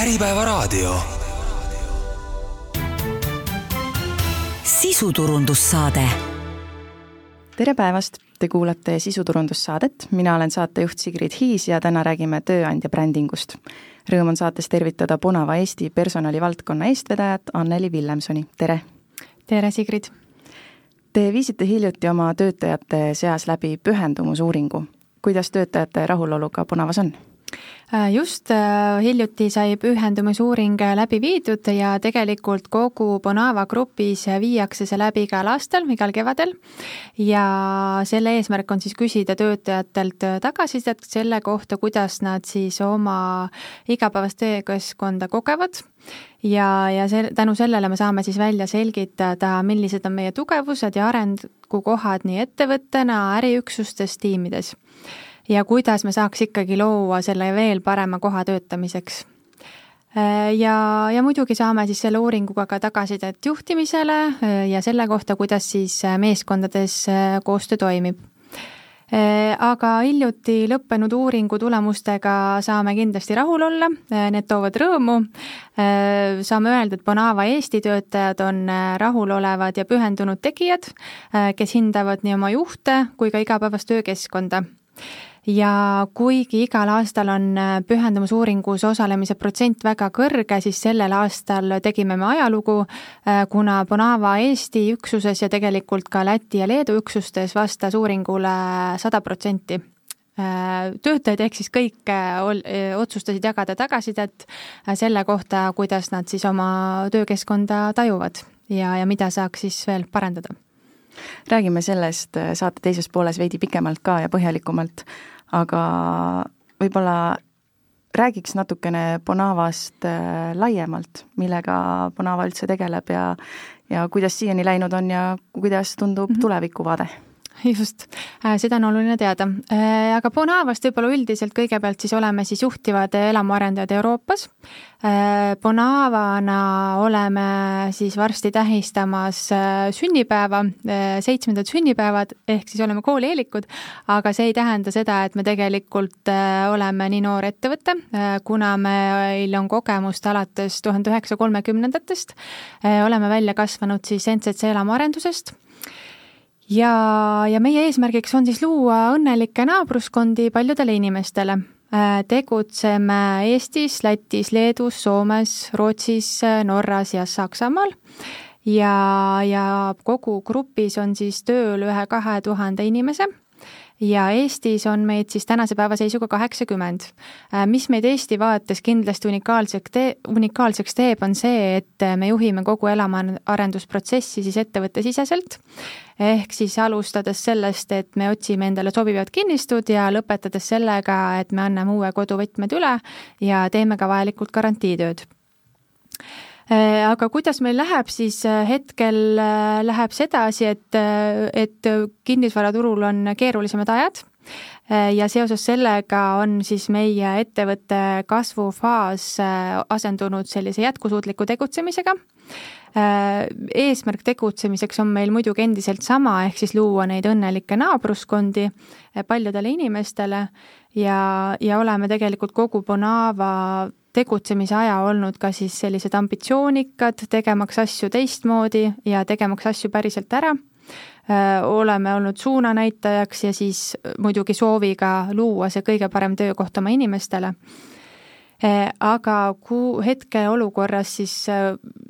Äripäevaraadio. sisuturundussaade. tere päevast, te kuulate sisuturundussaadet, mina olen saatejuht Sigrid Hiis ja täna räägime tööandja brändingust. Rõõm on saates tervitada Ponava Eesti personalivaldkonna eestvedajat Anneli Villemsoni, tere! tere, Sigrid! Te viisite hiljuti oma töötajate seas läbi pühendumusuuringu. kuidas töötajate rahuloluga Ponavas on? Äh, just äh, hiljuti sai pühendumisuuring äh, läbi viidud ja tegelikult kogu Bonava grupis viiakse see läbi igal aastal, igal kevadel. ja selle eesmärk on siis küsida töötajatelt tagasisidet selle kohta, kuidas nad siis oma igapäevast töökeskkonda kogevad ja, ja see, tänu sellele me saame siis välja selgitada, millised on meie tugevused ja arengukohad nii ettevõttena, äriüksustes, tiimides ja kuidas me saaks ikkagi luua selle veel parema koha töötamiseks. Äh, ja, ja muidugi saame siis selle uuringuga ka tagasisidet juhtimisele äh, ja selle kohta, kuidas siis äh, meeskondades koostöö toimib aga hiljuti lõppenud uuringu tulemustega saame kindlasti rahul olla, need toovad rõõmu. saame öelda, et Bonava Eesti töötajad on rahulolevad ja pühendunud tegijad, kes hindavad nii oma juhte kui ka igapäevast töökeskkonda ja kuigi igal aastal on äh, pühendumusuuringus osalemise protsent väga kõrge, siis sellel aastal tegime me ajalugu, äh, kuna Bonava Eesti üksuses ja tegelikult ka Läti ja Leedu üksustes vastas uuringule sada protsenti. Äh, töötajad ehk siis kõik otsustasid jagada tagasisidet selle kohta, kuidas nad siis oma töökeskkonda tajuvad ja, ja mida saaks siis veel parandada räägime sellest äh, saate teises pooles veidi pikemalt ka ja põhjalikumalt, aga võib-olla räägiks natukene Bonavast äh, laiemalt, millega Bonava üldse tegeleb ja ja kuidas siiani läinud on ja kuidas tundub mm -hmm. tulevikuvaade just, äh, seda on oluline teada. Äh, aga Bonavast võib-olla üldiselt kõigepealt siis oleme siis juhtivad elamuarendajad Euroopas. Äh, Bonavana oleme siis varsti tähistamas sünnipäeva, seitsmendat sünnipäevad, ehk siis oleme koolieelikud, aga see ei tähenda seda, et me tegelikult oleme nii noor ettevõte, kuna meil on kogemust alates tuhande üheksasaja kolmekümnendatest, oleme välja kasvanud siis NCC elamuarendusest ja, ja meie eesmärgiks on siis luua õnnelikke naabruskondi paljudele inimestele. Äh, tegutseme Eestis, Lätis, Leedus, Soomes, Rootsis, Norras ja Saksamaal ja, ja kogu grupis on siis tööl ühe-kahe tuhande inimese ja Eestis on meid siis tänase päeva seisuga kaheksakümmend. Äh, mis meid Eesti vaates kindlasti unikaalseks tee-, unikaalseks teeb, on see, et me juhime kogu elamuarendusprotsessi siis ettevõttesiseselt, ehk siis alustades sellest, et me otsime endale sobivad kinnistud ja lõpetades sellega, et me anname uue koduvõtmed üle ja teeme ka vajalikult garantiitööd Äh, aga kuidas meil läheb, siis äh, hetkel äh, läheb sedasi, et, et kinnisvaraturul on keerulisemad ajad ja seoses sellega on siis meie ettevõtte kasvufaas asendunud sellise jätkusuutliku tegutsemisega. Eesmärk tegutsemiseks on meil muidugi endiselt sama, ehk siis luua neid õnnelikke naabruskondi paljudele inimestele ja, ja oleme tegelikult kogu Bonava tegutsemise aja olnud ka siis sellised ambitsioonikad, tegemaks asju teistmoodi ja tegemaks asju päriselt ära. oleme olnud suunanäitajaks ja siis muidugi sooviga luua see kõige parem töökoht oma inimestele. aga kuu, hetkeolukorras siis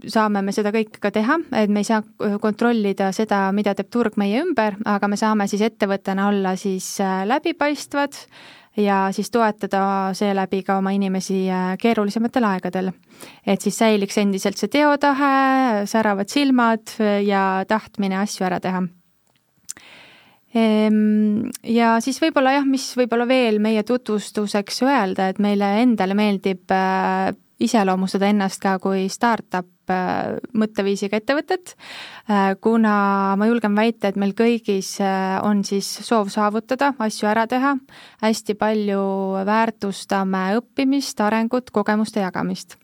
saame me seda kõike ka teha, et me ei saa kontrollida seda, mida teeb turg meie ümber, aga me saame siis ettevõttena olla siis läbipaistvad ja siis toetada seeläbi ka oma inimesi äh, keerulisematel aegadel. et siis säiliks endiselt see teotahe, säravad silmad äh, ja tahtmine asju ära teha ehm, ja siis võib-olla jah, mis võib-olla veel meie tutvustuseks öelda, et meile endale meeldib äh, iseloomustada ennast ka kui startup mõtteviisiga ettevõtet, äh, kuna ma julgen väita, et meil kõigis äh, on siis soov saavutada, asju ära teha, hästi palju väärtustame õppimist, arengut, kogemuste jagamist.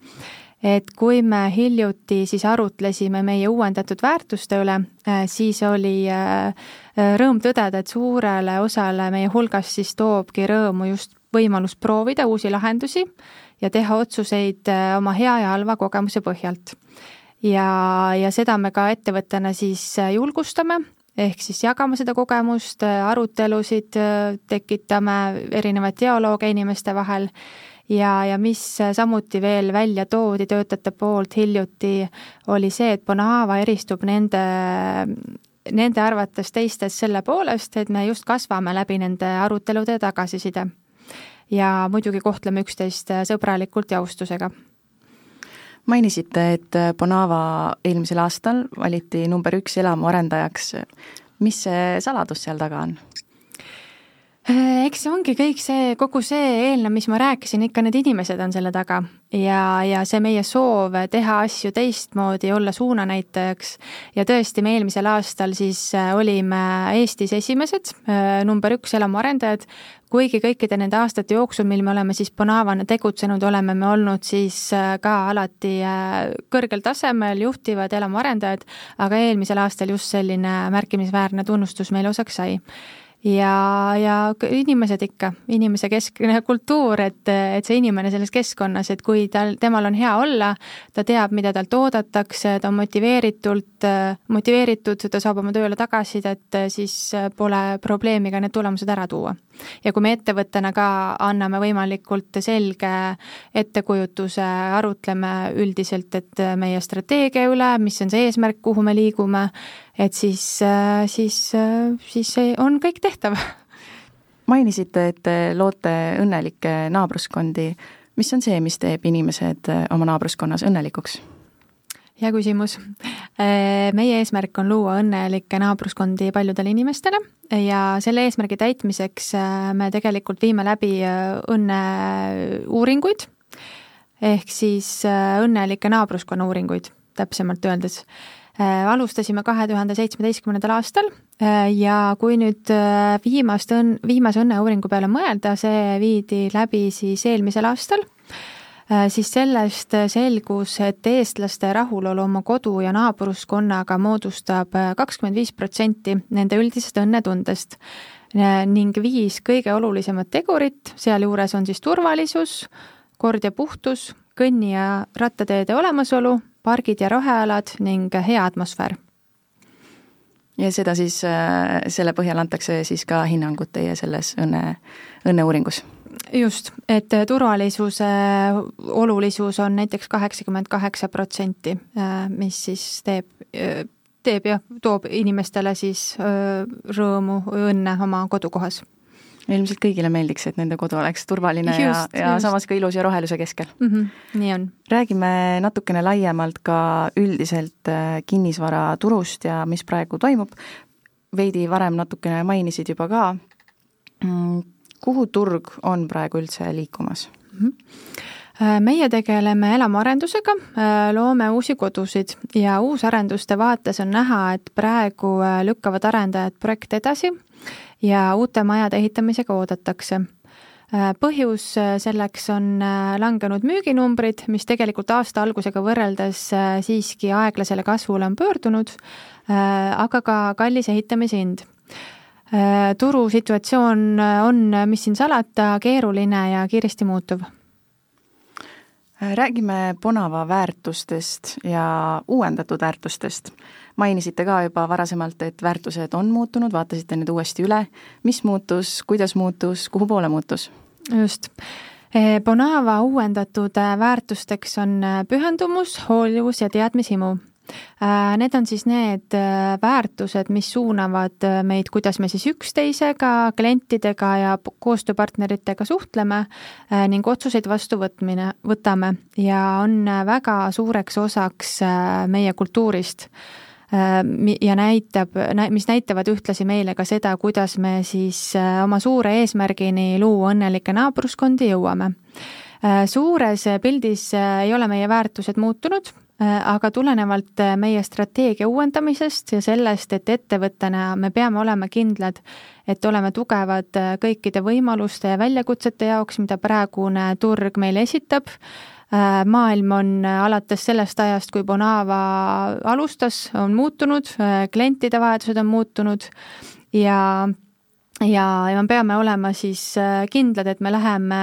Et kui me hiljuti siis arutlesime meie uuendatud väärtuste üle, siis oli rõõm tõdeda, et suurele osale meie hulgast siis toobki rõõmu just võimalus proovida uusi lahendusi ja teha otsuseid oma hea ja halva kogemuse põhjalt. ja, ja seda me ka ettevõttena siis julgustame ehk siis jagame seda kogemust, arutelusid, tekitame erinevaid dialoog inimeste vahel ja, ja mis samuti veel välja toodi töötajate poolt hiljuti, oli see, et Bonava eristub nende, nende arvates teistest selle poolest, et me just kasvame läbi nende arutelude ja tagasiside. Ja muidugi kohtleme üksteist sõbralikult ja austusega mainisite, et Bonava eelmisel aastal valiti number üks elamuarendajaks. mis see saladus seal taga on? Äh, eks see ongi kõik see, kogu see eelnev, mis ma rääkisin, ikka need inimesed on selle taga. Ja, ja see meie soov teha asju teistmoodi, olla suunanäitajaks. ja tõesti, me eelmisel aastal siis äh, olime Eestis esimesed, äh, number üks elamuarendajad, kuigi kõikide nende aastate jooksul, mil me oleme siis Bonavana tegutsenud, oleme me olnud siis ka alati kõrgel tasemel juhtivad elamuarendajad, aga eelmisel aastal just selline märkimisväärne tunnustus meile osaks sai ja, ja inimesed ikka, inimese keskne kultuur, et, et see inimene selles keskkonnas, et kui tal, temal on hea olla, ta teab, mida talt oodatakse, ta on motiveeritult, motiveeritud, ta saab oma tööle tagasisidet, siis pole probleemi ka need tulemused ära tuua ja kui me ettevõttena ka anname võimalikult selge ettekujutuse, arutleme üldiselt, et meie strateegia üle, mis on see eesmärk, kuhu me liigume, et siis, siis, siis see on kõik tehtav. mainisite, et te loote õnnelikke naabruskondi. mis on see, mis teeb inimesed oma naabruskonnas õnnelikuks? Hea küsimus. Äh, meie eesmärk on luua õnnelikke naabruskondi paljudele inimestele ja selle eesmärgi täitmiseks äh, me tegelikult viime läbi äh, õnneuuringuid, ehk siis õnnelike naabruskonna uuringuid, täpsemalt öeldes. Alustasime kahe tuhande seitsmeteistkümnendal aastal ja kui nüüd viimast õnn, viimase õnneuuringu peale mõelda, see viidi läbi siis eelmisel aastal siis sellest selgus, et eestlaste rahulolu oma kodu ja naabruskonnaga moodustab äh, kakskümmend viis protsenti nende üldisest õnnetundest. Äh, ning viis kõige olulisemat tegurit, sealjuures on siis turvalisus, kord ja puhtus, kõnni- ja rattateede olemasolu, pargid ja rohealad ning hea atmosfäär. Ja seda siis, selle põhjal antakse siis ka hinnangud teie selles õnne, õnneuuringus just, et turvalisuse olulisus on näiteks kaheksakümmend kaheksa protsenti, äh, mis siis teeb, äh, teeb jah, toob inimestele siis äh, rõõmu, õnne oma kodukohas ilmselt kõigile meeldiks, et nende kodu oleks turvaline just, ja, ja just. samas ka ilus ja roheluse keskel mm. -hmm, nii on. räägime natukene laiemalt ka üldiselt kinnisvaraturust ja mis praegu toimub. veidi varem natukene mainisid juba ka mm, kuhu turg on praegu üldse liikumas? Mm? -hmm meie tegeleme elamuarendusega, äh, loome uusi kodusid ja uusarenduste vaates on näha, et praegu äh, lükkavad arendajad projekte edasi ja uute majade ehitamisega oodatakse. Põhjus selleks on langenud müüginumbrid, mis tegelikult aasta algusega võrreldes siiski aeglasele kasvule on pöördunud, aga ka kallis ehitamise hind turusituatsioon äh, on, mis siin salata, keeruline ja kiiresti muutuv. Äh, räägime Bonava väärtustest ja uuendatud väärtustest. mainisite ka juba varasemalt, et väärtused on muutunud, vaatasite need uuesti üle. mis muutus, kuidas muutus, kuhu poole muutus? just Bonava uuendatud väärtusteks on pühendumus, hoolivus ja teadmishimu Äh, need on siis need äh, väärtused, mis suunavad äh, meid, kuidas me siis üksteisega, klientidega ja koostööpartneritega suhtleme ning otsuseid vastu võtmine, võtame ja on väga suureks osaks meie kultuurist ja näitab, mis näitavad ühtlasi meile ka seda, kuidas me siis oma suure eesmärgini luua õnnelikke naabruskondi jõuame. suures pildis ei ole meie väärtused muutunud Äh, aga tulenevalt äh, meie strateegia uuendamisest ja sellest, et ettevõttena me peame olema kindlad, et oleme tugevad äh, kõikide võimaluste ja väljakutsete jaoks, mida praegune turg meile esitab, maailm on alates sellest ajast, kui Bonava alustas, on muutunud, klientide vajadused on muutunud ja ja, ja me peame olema siis äh, kindlad, et me läheme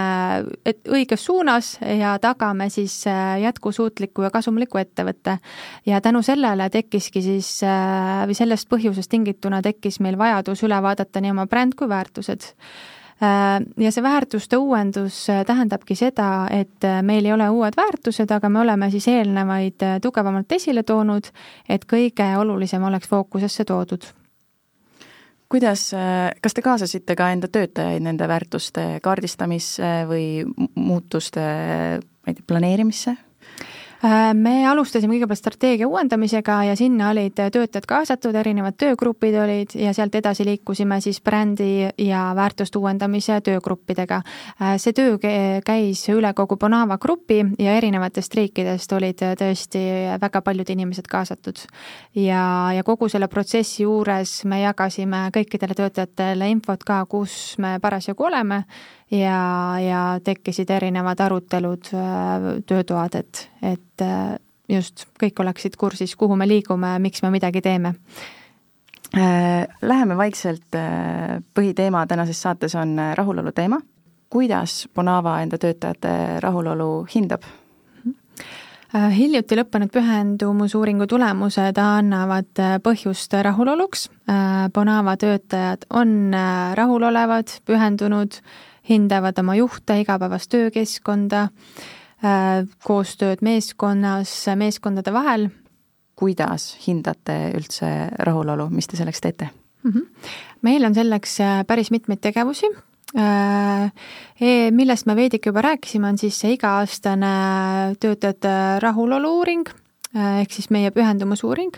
et õiges suunas ja tagame siis äh, jätkusuutliku ja kasumliku ettevõtte. ja tänu sellele tekkiski siis äh, või sellest põhjusest tingituna tekkis meil vajadus üle vaadata nii oma bränd kui väärtused ja see väärtuste uuendus tähendabki seda, et meil ei ole uued väärtused, aga me oleme siis eelnevaid tugevamalt esile toonud, et kõige olulisem oleks fookusesse toodud kuidas, kas te kaasasite ka enda töötajaid nende väärtuste kaardistamisse või muutuste, ma ei tea, planeerimisse? Äh, me alustasime kõigepealt strateegia uuendamisega ja sinna olid töötajad kaasatud, erinevad töögrupid olid ja sealt edasi liikusime siis brändi ja väärtuste uuendamise töögruppidega. Äh, see töö käis üle kogu Bonava grupi ja erinevatest riikidest olid tõesti väga paljud inimesed kaasatud. ja, ja kogu selle protsessi juures me jagasime kõikidele töötajatele infot ka, kus me parasjagu oleme ja, ja tekkisid erinevad arutelud, äh, töötoad, et, et äh, just kõik oleksid kursis, kuhu me liigume, miks me midagi teeme. Äh, läheme vaikselt, põhiteema tänases saates on rahulolu teema. kuidas Bonava enda töötajate rahulolu hindab? hiljuti lõppenud pühendumusuuringu tulemused annavad põhjust rahuloluks. Bonava töötajad on rahulolevad, pühendunud hindavad oma juhte, igapäevast töökeskkonda, äh, koostööd meeskonnas, meeskondade vahel. kuidas hindate üldse rahulolu, mis te selleks teete mm? -hmm. meil on selleks äh, päris mitmeid tegevusi äh, e, millest me veidike juba rääkisime, on siis see iga-aastane töötajate rahulolu uuring ehk siis meie pühendumusuuring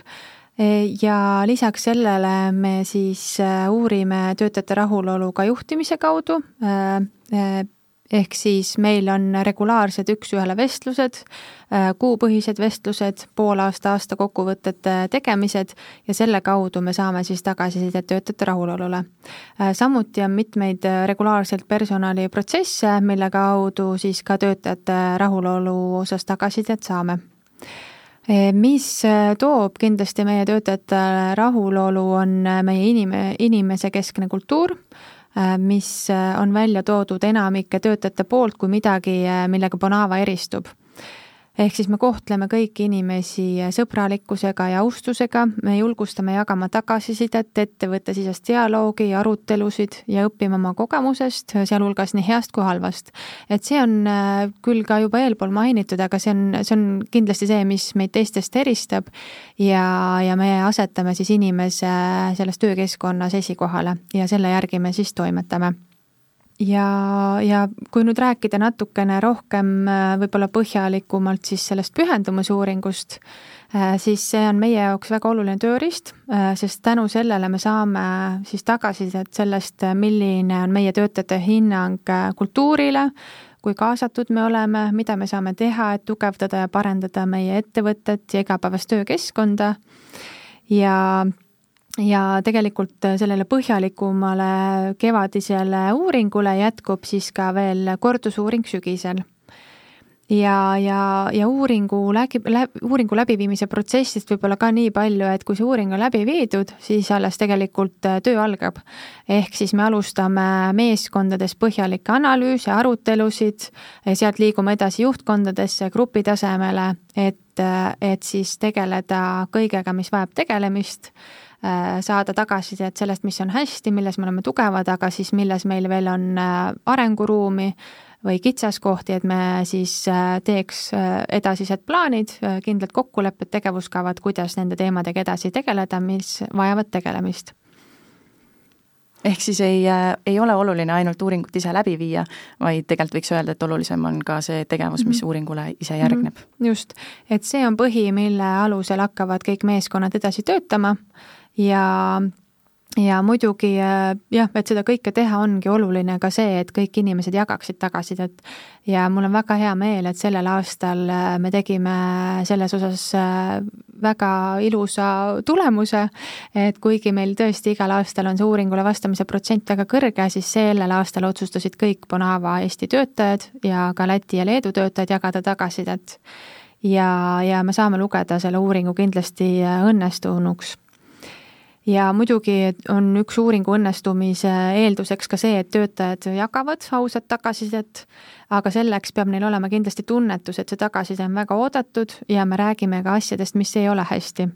ja lisaks sellele me siis äh, uurime töötajate rahulolu ka juhtimise kaudu, äh, äh, ehk siis meil on regulaarsed üks-ühele vestlused, kuupõhised vestlused, poolaasta, aasta kokkuvõtete tegemised ja selle kaudu me saame siis tagasisidet töötajate rahulolule. samuti on mitmeid regulaarselt personaliprotsesse, mille kaudu siis ka töötajate rahulolu osas tagasisidet saame mis eh, toob kindlasti meie töötajatele rahulolu, on eh, meie inime, inimesekeskne kultuur, mis on välja toodud enamike töötajate poolt kui midagi, millega Bonava eristub ehk siis me kohtleme kõiki inimesi sõbralikkusega ja austusega, me julgustame jagama tagasisidet, ettevõttesisest dialoogi arutelusid ja õppima oma kogemusest, sealhulgas nii heast kui halvast. et see on äh, küll ka juba eelpool mainitud, aga see on, see on kindlasti see, mis meid teistest eristab. Ja, ja me asetame siis inimese selles töökeskkonnas esikohale ja selle järgi me siis toimetame ja, ja kui nüüd rääkida natukene rohkem äh, võib-olla põhjalikumalt siis sellest pühendumusuuringust, äh, siis see on meie jaoks väga oluline tööriist, äh, sest tänu sellele me saame siis tagasisidet sellest, milline on meie töötajate hinnang kultuurile, kui kaasatud me oleme, mida me saame teha, et tugevdada ja parendada meie ettevõtet ja igapäevast töökeskkonda. Ja ja tegelikult sellele põhjalikumale kevadisele uuringule jätkub siis ka veel kordusuuring sügisel. ja, ja, ja uuringu läbi, läbi, uuringu läbiviimise protsessist võib-olla ka nii palju, et kui see uuring on läbi viidud, siis alles tegelikult äh, töö algab. ehk siis me alustame meeskondades põhjalikke analüüse, arutelusid, sealt liigume edasi juhtkondadesse, grupi tasemele, et, äh, et siis tegeleda kõigega, mis vajab tegelemist Äh, saada tagasisidet sellest, mis on hästi, milles me oleme tugevad, aga siis milles meil veel on äh, arenguruumi või kitsaskohti, et me siis äh, teeks edasised plaanid, kindlad kokkulepped, tegevuskavad, kuidas nende teemadega edasi tegeleda, mis vajavad tegelemist ehk siis ei, ei ole oluline ainult uuringut ise läbi viia, vaid tegelikult võiks öelda, et olulisem on ka see tegevus, mis mm -hmm. uuringule ise järgneb. -hmm. just, et see on põhi, mille alusel hakkavad kõik meeskonnad edasi töötama ja ja muidugi äh, jah, et seda kõike teha, ongi oluline ka see, et kõik inimesed jagaksid tagasisidet. ja mul on väga hea meel, et sellel aastal äh, me tegime selles osas äh, väga ilusa tulemuse, et kuigi meil tõesti igal aastal on see uuringule vastamise protsent väga kõrge, siis sellel aastal otsustasid kõik Bonava Eesti töötajad ja ka Läti ja Leedu töötajad jagada tagasisidet. ja, ja me saame lugeda selle uuringu kindlasti õnnestunuks ja muidugi on üks uuringu õnnestumise eelduseks ka see, et töötajad jagavad ausat tagasisidet, aga selleks peab neil olema kindlasti tunnetus, et see tagasiside on väga oodatud ja me räägime ka asjadest, mis ei ole hästi.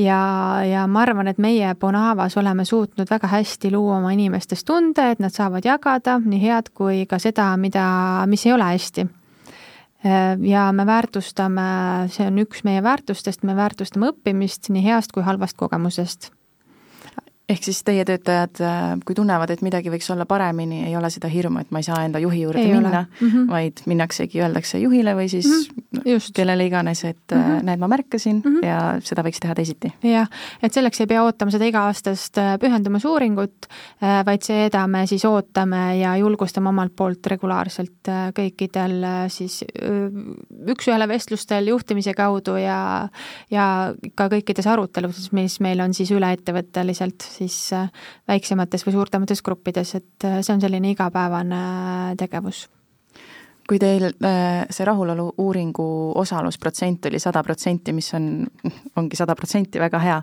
Ja, ja ma arvan, et meie Bonavas oleme suutnud väga hästi luua oma inimestes tunde, et nad saavad jagada nii head kui ka seda, mida, mis ei ole hästi ja me väärtustame, see on üks meie väärtustest, me väärtustame õppimist nii heast kui halvast kogemusest ehk siis teie töötajad, äh, kui tunnevad, et midagi võiks olla paremini, ei ole seda hirmu, et ma ei saa enda juhi juurde ei minna, mm -hmm. vaid minnaksegi, öeldakse juhile või siis mm -hmm. Kellele iganes, et mm -hmm. näed, ma märkasin mm -hmm. ja seda võiks teha teisiti. jah, et selleks ei pea ootama seda iga-aastast äh, pühendumusuuringut, vaid seda me siis ootame ja julgustame omalt poolt regulaarselt kõikidel siis üks-ühele vestlustel juhtimise kaudu ja ja ka kõikides aruteludes, mis meil on siis üleettevõtteliselt siis äh, väiksemates või suurtemates gruppides, et äh, see on selline igapäevane äh, tegevus kui teil äh, see rahulolu uuringu osalusprotsent oli sada protsenti, mis on, ongi sada protsenti väga hea,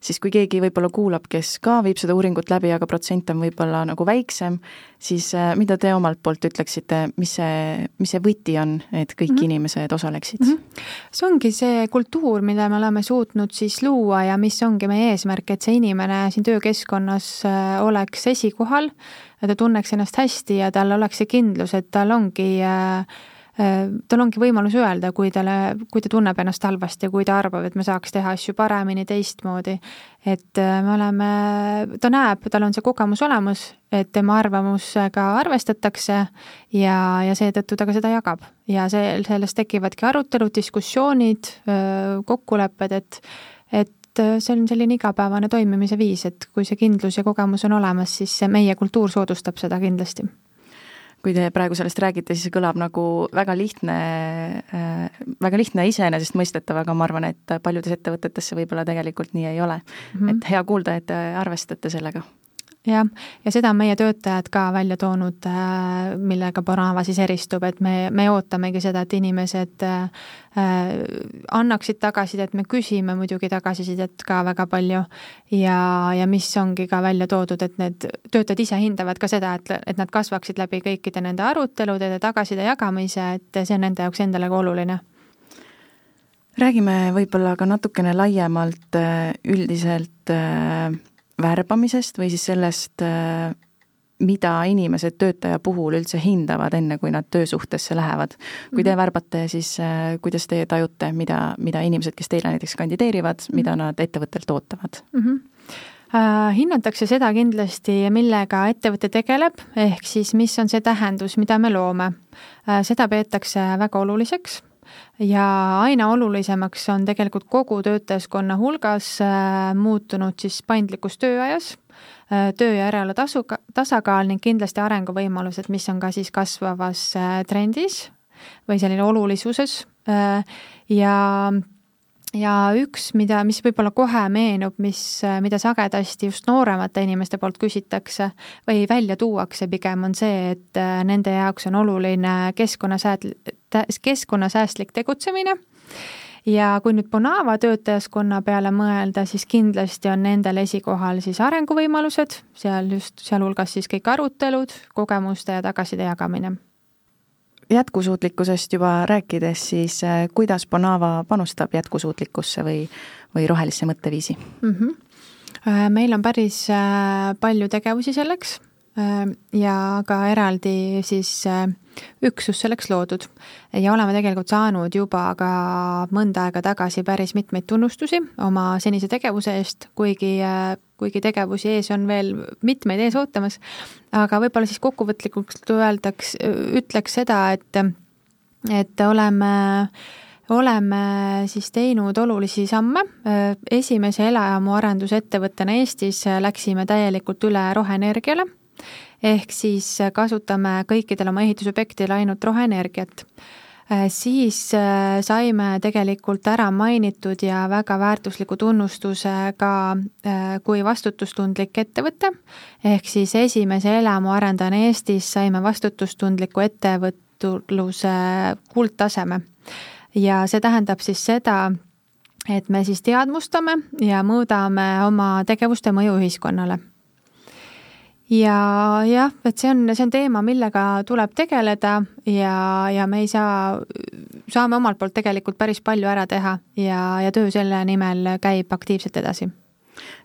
siis kui keegi võib-olla kuulab, kes ka viib seda uuringut läbi, aga protsent on võib-olla nagu väiksem, siis äh, mida te omalt poolt ütleksite, mis see, mis see võti on, et kõik mm -hmm. inimesed osaleksid mm? -hmm. see ongi see kultuur, mida me oleme suutnud siis luua ja mis ongi meie eesmärk, et see inimene siin töökeskkonnas äh, oleks esikohal ja ta tunneks ennast hästi ja tal oleks see kindlus, et tal ongi äh, tal ongi võimalus öelda, kui talle, kui ta tunneb ennast halvasti ja kui ta arvab, et me saaks teha asju paremini, teistmoodi. et äh, me oleme, ta näeb, tal on see kogemus olemas, et tema arvamusega arvestatakse ja, ja seetõttu ta ka seda jagab. ja see, sellest tekivadki arutelud, diskussioonid, kokkulepped, et et äh, see on selline igapäevane toimimise viis, et kui see kindlus ja kogemus on olemas, siis see meie kultuur soodustab seda kindlasti kui te praegu sellest räägite, siis see kõlab nagu väga lihtne, äh, väga lihtne iseenesestmõistetav, aga ma arvan, et paljudes ettevõtetes see võib-olla tegelikult nii ei ole mm. -hmm. et hea kuulda, et te arvestate sellega jah, ja seda on meie töötajad ka välja toonud, äh, millega Bonava siis eristub, et me, me ootamegi seda, et inimesed äh, annaksid tagasisidet, me küsime muidugi tagasisidet ka väga palju. Ja, ja mis ongi ka välja toodud, et need töötajad ise hindavad ka seda, et, et nad kasvaksid läbi kõikide nende arutelude ja tagasiside jagamise, et see on nende jaoks endale ka oluline. Räägime võib-olla ka natukene laiemalt äh, üldiselt värbamisest või siis sellest, äh, mida inimesed töötaja puhul üldse hindavad, enne kui nad töösuhtesse lähevad. kui te mhm. värbate, siis äh, kuidas teie tajute, mida, mida inimesed, kes teile näiteks kandideerivad, mida mhm. nad ettevõttelt ootavad mm? -hmm hinnatakse seda kindlasti, millega ettevõte tegeleb, ehk siis mis on see tähendus, mida me loome. seda peetakse väga oluliseks ja aina olulisemaks on tegelikult kogu töötajaskonna hulgas äh, muutunud siis paindlikkus tööajas, äh, töö ja eraelu tasu, tasakaal ning kindlasti arenguvõimalused, mis on ka siis kasvavas äh, trendis või selline olulisuses ja ja üks, mida, mis võib-olla kohe meenub, mis, mida sagedasti just nooremate inimeste poolt küsitakse või välja tuuakse pigem, on see, et äh, nende jaoks on oluline keskkonnasääd-, keskkonnasäästlik tegutsemine. Ja kui nüüd Bonava töötajaskonna peale mõelda, siis kindlasti on nendel esikohal siis arenguvõimalused, seal just, sealhulgas siis kõik arutelud, kogemuste ja tagasiside jagamine jätkusuutlikkusest juba rääkides, siis äh, kuidas Bonava panustab jätkusuutlikkusse või, või rohelisse mõtteviisi mm? -hmm. meil on päris äh, palju tegevusi selleks ja ka eraldi siis üksus selleks loodud. ja oleme tegelikult saanud juba ka mõnda aega tagasi päris mitmeid tunnustusi oma senise tegevuse eest, kuigi kuigi tegevusi ees on veel mitmeid ees ootamas, aga võib-olla siis kokkuvõtlikult öeldaks, ütleks seda, et, et oleme oleme siis teinud olulisi samme, esimese elajaamu arendusettevõttena Eestis läksime täielikult üle roheenergiale, ehk siis kasutame kõikidel oma ehitusobjektidel ainult roheenergiat siis äh, saime tegelikult ära mainitud ja väga väärtusliku tunnustuse ka äh, kui vastutustundlik ettevõte, ehk siis esimese elamu arendajana Eestis saime vastutustundliku ettevõtluse kuldtaseme. ja see tähendab siis seda, et me siis teadvustame ja mõõdame oma tegevuste mõju ühiskonnale ja jah, et see on, see on teema, millega tuleb tegeleda ja, ja me ei saa, saame omalt poolt tegelikult päris palju ära teha ja, ja töö selle nimel käib aktiivselt edasi.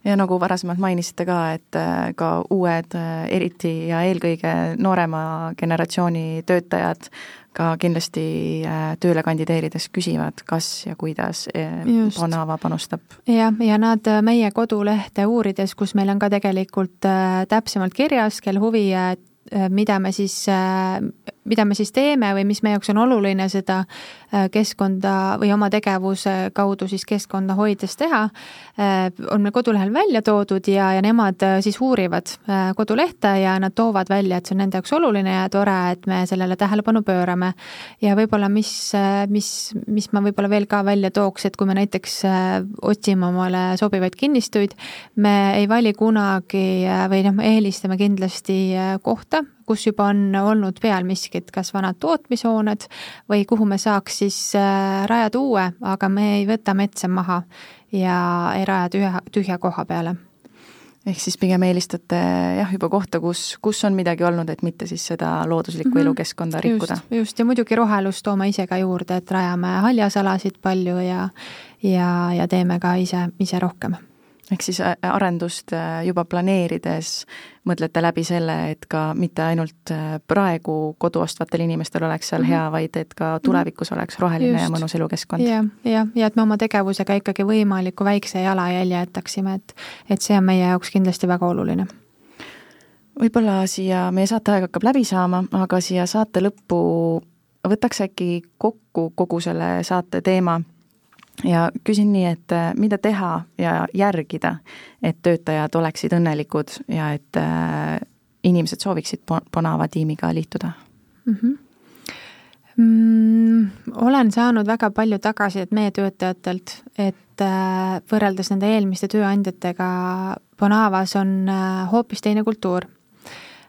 Ja nagu varasemalt mainisite ka, et äh, ka uued, äh, eriti ja eelkõige noorema generatsiooni töötajad ka kindlasti äh, tööle kandideerides küsivad, kas ja kuidas Bonava panustab. jah, ja nad meie kodulehte uurides, kus meil on ka tegelikult täpsemalt kirjas, kel huvi, mida me siis mida me siis teeme või mis meie jaoks on oluline seda äh, keskkonda või oma tegevuse kaudu siis keskkonda hoides teha, äh, on meil kodulehel välja toodud ja, ja nemad äh, siis uurivad kodulehte ja nad toovad välja, et see on nende jaoks oluline ja tore, et me sellele tähelepanu pöörame. ja võib-olla, mis, mis, mis ma võib-olla veel ka välja tooks, et kui me näiteks otsime omale sobivaid kinnistuid, me ei vali kunagi või noh, me eelistame kindlasti kohta, kus juba on olnud peal miskit, kas vanad tootmishooned või kuhu me saaks siis äh, rajada uue, aga me ei võta metsa maha ja ei raja tühja, tühja koha peale ehk siis pigem eelistate jah, juba kohta, kus, kus on midagi olnud, et mitte siis seda looduslikku mm -hmm. elukeskkonda rikkuda. just, ja muidugi rohelust toome ise ka juurde, et rajame haljasalasid palju ja ja, ja teeme ka ise, ise rohkem ehk siis äh, arendust äh, juba planeerides mõtlete läbi selle, et ka mitte ainult äh, praegu kodu ostvatel inimestel oleks seal mm -hmm. hea, vaid et ka mhm. tulevikus oleks roheline Just. ja mõnus elukeskkond. jah, jah, ja et me oma tegevusega ikkagi võimaliku väikse jalajälje jätaksime, et et see on meie jaoks kindlasti väga oluline võib-olla siia, meie saateaeg hakkab läbi saama, aga siia saate lõppu võtaks äkki kokku kogu selle saate teema ja küsin nii, et äh, mida teha ja järgida, et töötajad oleksid õnnelikud ja et äh, inimesed sooviksid Bonava tiimiga liituda mm? -hmm. Mm, olen saanud väga palju tagasisidet meie töötajatelt, et äh, võrreldes nende eelmiste tööandjatega Bonavas on hoopis teine kultuur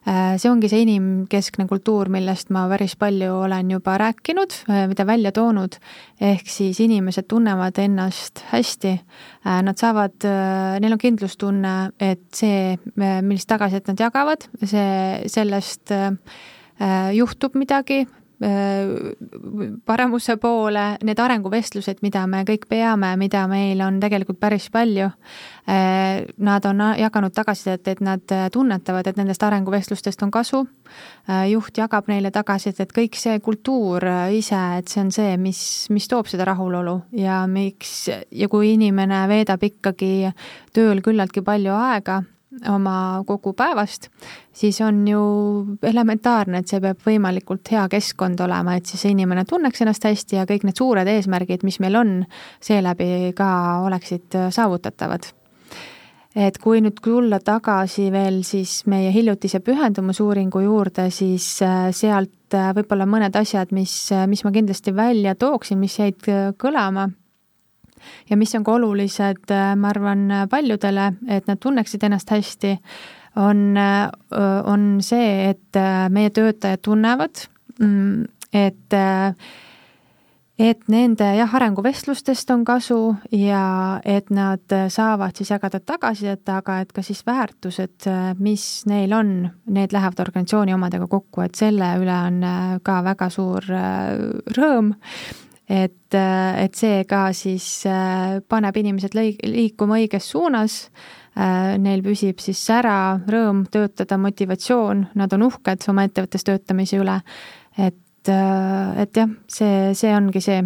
see ongi see inimkeskne kultuur, millest ma päris palju olen juba rääkinud, äh, mida välja toonud, ehk siis inimesed tunnevad ennast hästi, äh, nad saavad, neil on kindlustunne, et see, millist tagasisidet nad jagavad, see, sellest juhtub midagi, paremuse poole, need arenguvestlused, mida me kõik peame, mida meil on tegelikult päris palju, nad on jaganud tagasisidet, et nad tunnetavad, et nendest arenguvestlustest on kasu, juht jagab neile tagasisidet, et kõik see kultuur ise, et see on see, mis, mis toob seda rahulolu ja miks, ja kui inimene veedab ikkagi tööl küllaltki palju aega, oma kogu päevast, siis on ju elementaarne, et see peab võimalikult hea keskkond olema, et siis inimene tunneks ennast hästi ja kõik need suured eesmärgid, mis meil on, seeläbi ka oleksid saavutatavad. et kui nüüd tulla tagasi veel siis meie hiljutise pühendumusuuringu juurde, siis äh, sealt äh, võib-olla mõned asjad, mis, äh, mis ma kindlasti välja tooksin, mis jäid kõlama ja mis on ka olulised, äh, ma arvan, paljudele, et nad tunneksid ennast hästi, on, äh, on see, et äh, meie töötajad tunnevad, mm, et et nende jah, arenguvestlustest on kasu ja et nad saavad siis jagada tagasisidet, aga et ka siis väärtused, mis neil on, need lähevad organisatsiooni omadega kokku, et selle üle on ka väga suur rõõm et, et see ka siis äh, paneb inimesed liikuma õiges suunas, äh, neil püsib siis sära, rõõm töötada, motivatsioon, nad on uhked oma ettevõttes töötamise üle, et, äh, et jah, see, see ongi see,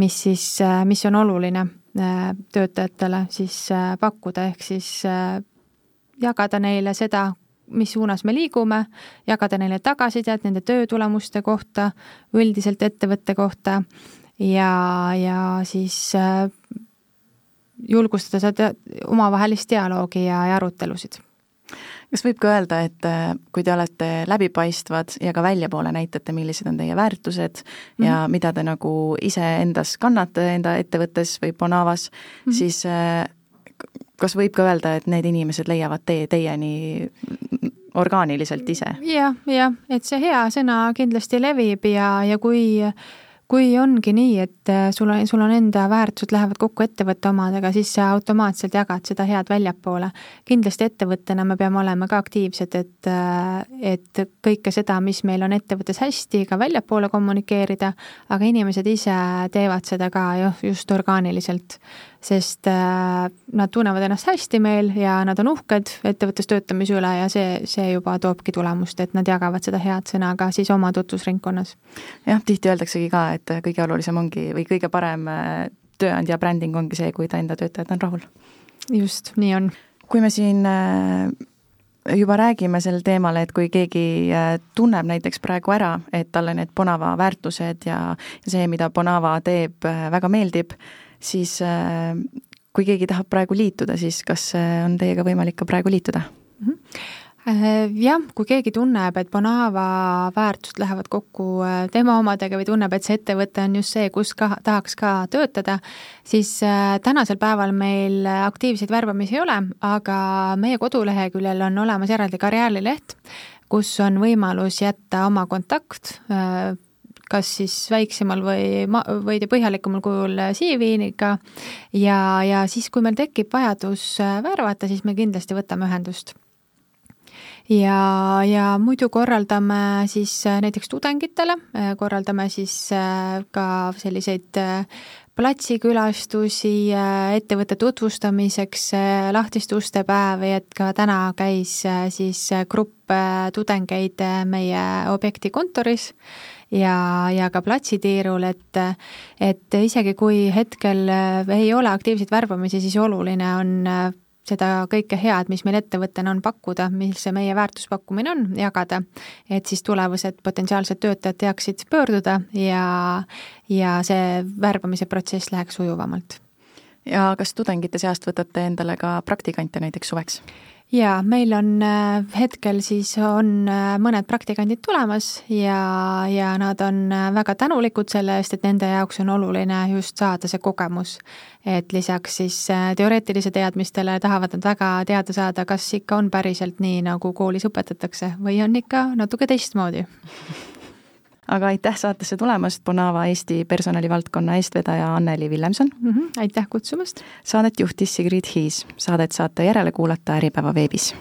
mis siis, mis on oluline töötajatele siis pakkuda, ehk siis jagada neile seda, mis suunas me liigume, jagada neile tagasisidet nende töötulemuste kohta, üldiselt ettevõtte kohta ja, ja siis äh, julgustada seda omavahelist dialoogi ja, ja arutelusid kas võib ka öelda, et äh, kui te olete läbipaistvad ja ka väljapoole näitate, millised on teie väärtused mm -hmm. ja mida te nagu iseendas kannate enda ettevõttes või Bonavas mm, -hmm. siis äh, kas võib ka öelda, et need inimesed leiavad tee teieni orgaaniliselt ise ja,? jah, jah, et see hea sõna kindlasti levib ja, ja kui kui ongi nii, et sul on, sul on enda väärtused lähevad kokku ettevõtte omadega, siis sa automaatselt jagad seda head väljapoole. kindlasti ettevõttena me peame olema ka aktiivsed, et, et kõike seda, mis meil on ettevõttes hästi, ka väljapoole kommunikeerida, aga inimesed ise teevad seda ka ju just orgaaniliselt sest äh, nad tunnevad ennast hästi meil ja nad on uhked ettevõttes töötamise üle ja see, see juba toobki tulemust, et nad jagavad seda head sõna ka siis oma tutvusringkonnas. jah, tihti öeldaksegi ka, et kõige olulisem ongi või kõige parem äh, tööandja bränding ongi see, kui ta enda töötajad on rahul. just, nii on. kui me siin äh, juba räägime sel teemal, et kui keegi tunneb näiteks praegu ära, et talle need Bonava väärtused ja see, mida Bonava teeb, väga meeldib, siis äh, kui keegi tahab praegu liituda, siis kas äh, on teiega võimalik ka praegu liituda mm? -hmm jah, kui keegi tunneb, et Bonava väärtused lähevad kokku tema omadega või tunneb, et see ettevõte on just see, kus ka tahaks ka töötada, siis tänasel päeval meil aktiivseid värbamisi ei ole, aga meie koduleheküljel on olemas eraldi karjäärileht, kus on võimalus jätta oma kontakt kas siis väiksemal või ma-, veidi põhjalikumal kujul CV-ga ja, ja siis, kui meil tekib vajadus äh, värvata, siis me kindlasti võtame ühendust. Ja, ja muidu korraldame siis äh, näiteks tudengitele, äh, korraldame siis ka selliseid platsikülastusi ettevõtte tutvustamiseks, lahtiste uste päevi, et ka täna käis siis grupp tudengeid meie objekti kontoris ja, ja ka platsitiirul, et et isegi kui hetkel ei ole aktiivseid värbamisi, siis oluline on seda kõike head, mis meil ettevõttena on pakkuda, mis see meie väärtuspakkumine on, jagada, et siis tulevased potentsiaalsed töötajad teaksid pöörduda ja, ja see värbamise protsess läheks sujuvamalt. ja kas tudengite seast võtate endale ka praktikante näiteks suveks? Jaa, meil on äh, hetkel siis on äh, mõned praktikandid tulemas ja, ja nad on äh, väga tänulikud selle eest, et nende jaoks on oluline just saada see kogemus. et lisaks siis teoreetilise teadmistele tahavad nad väga teada saada, kas ikka on päriselt nii, nagu koolis õpetatakse või on ikka natuke teistmoodi aga aitäh saatesse tulemast, Bonava Eesti personalivaldkonna eestvedaja Anneli Villemson mm. -hmm, aitäh kutsumast! Saadet juhtis Sigrid Hiis, saadet saate järele kuulata Äripäeva veebis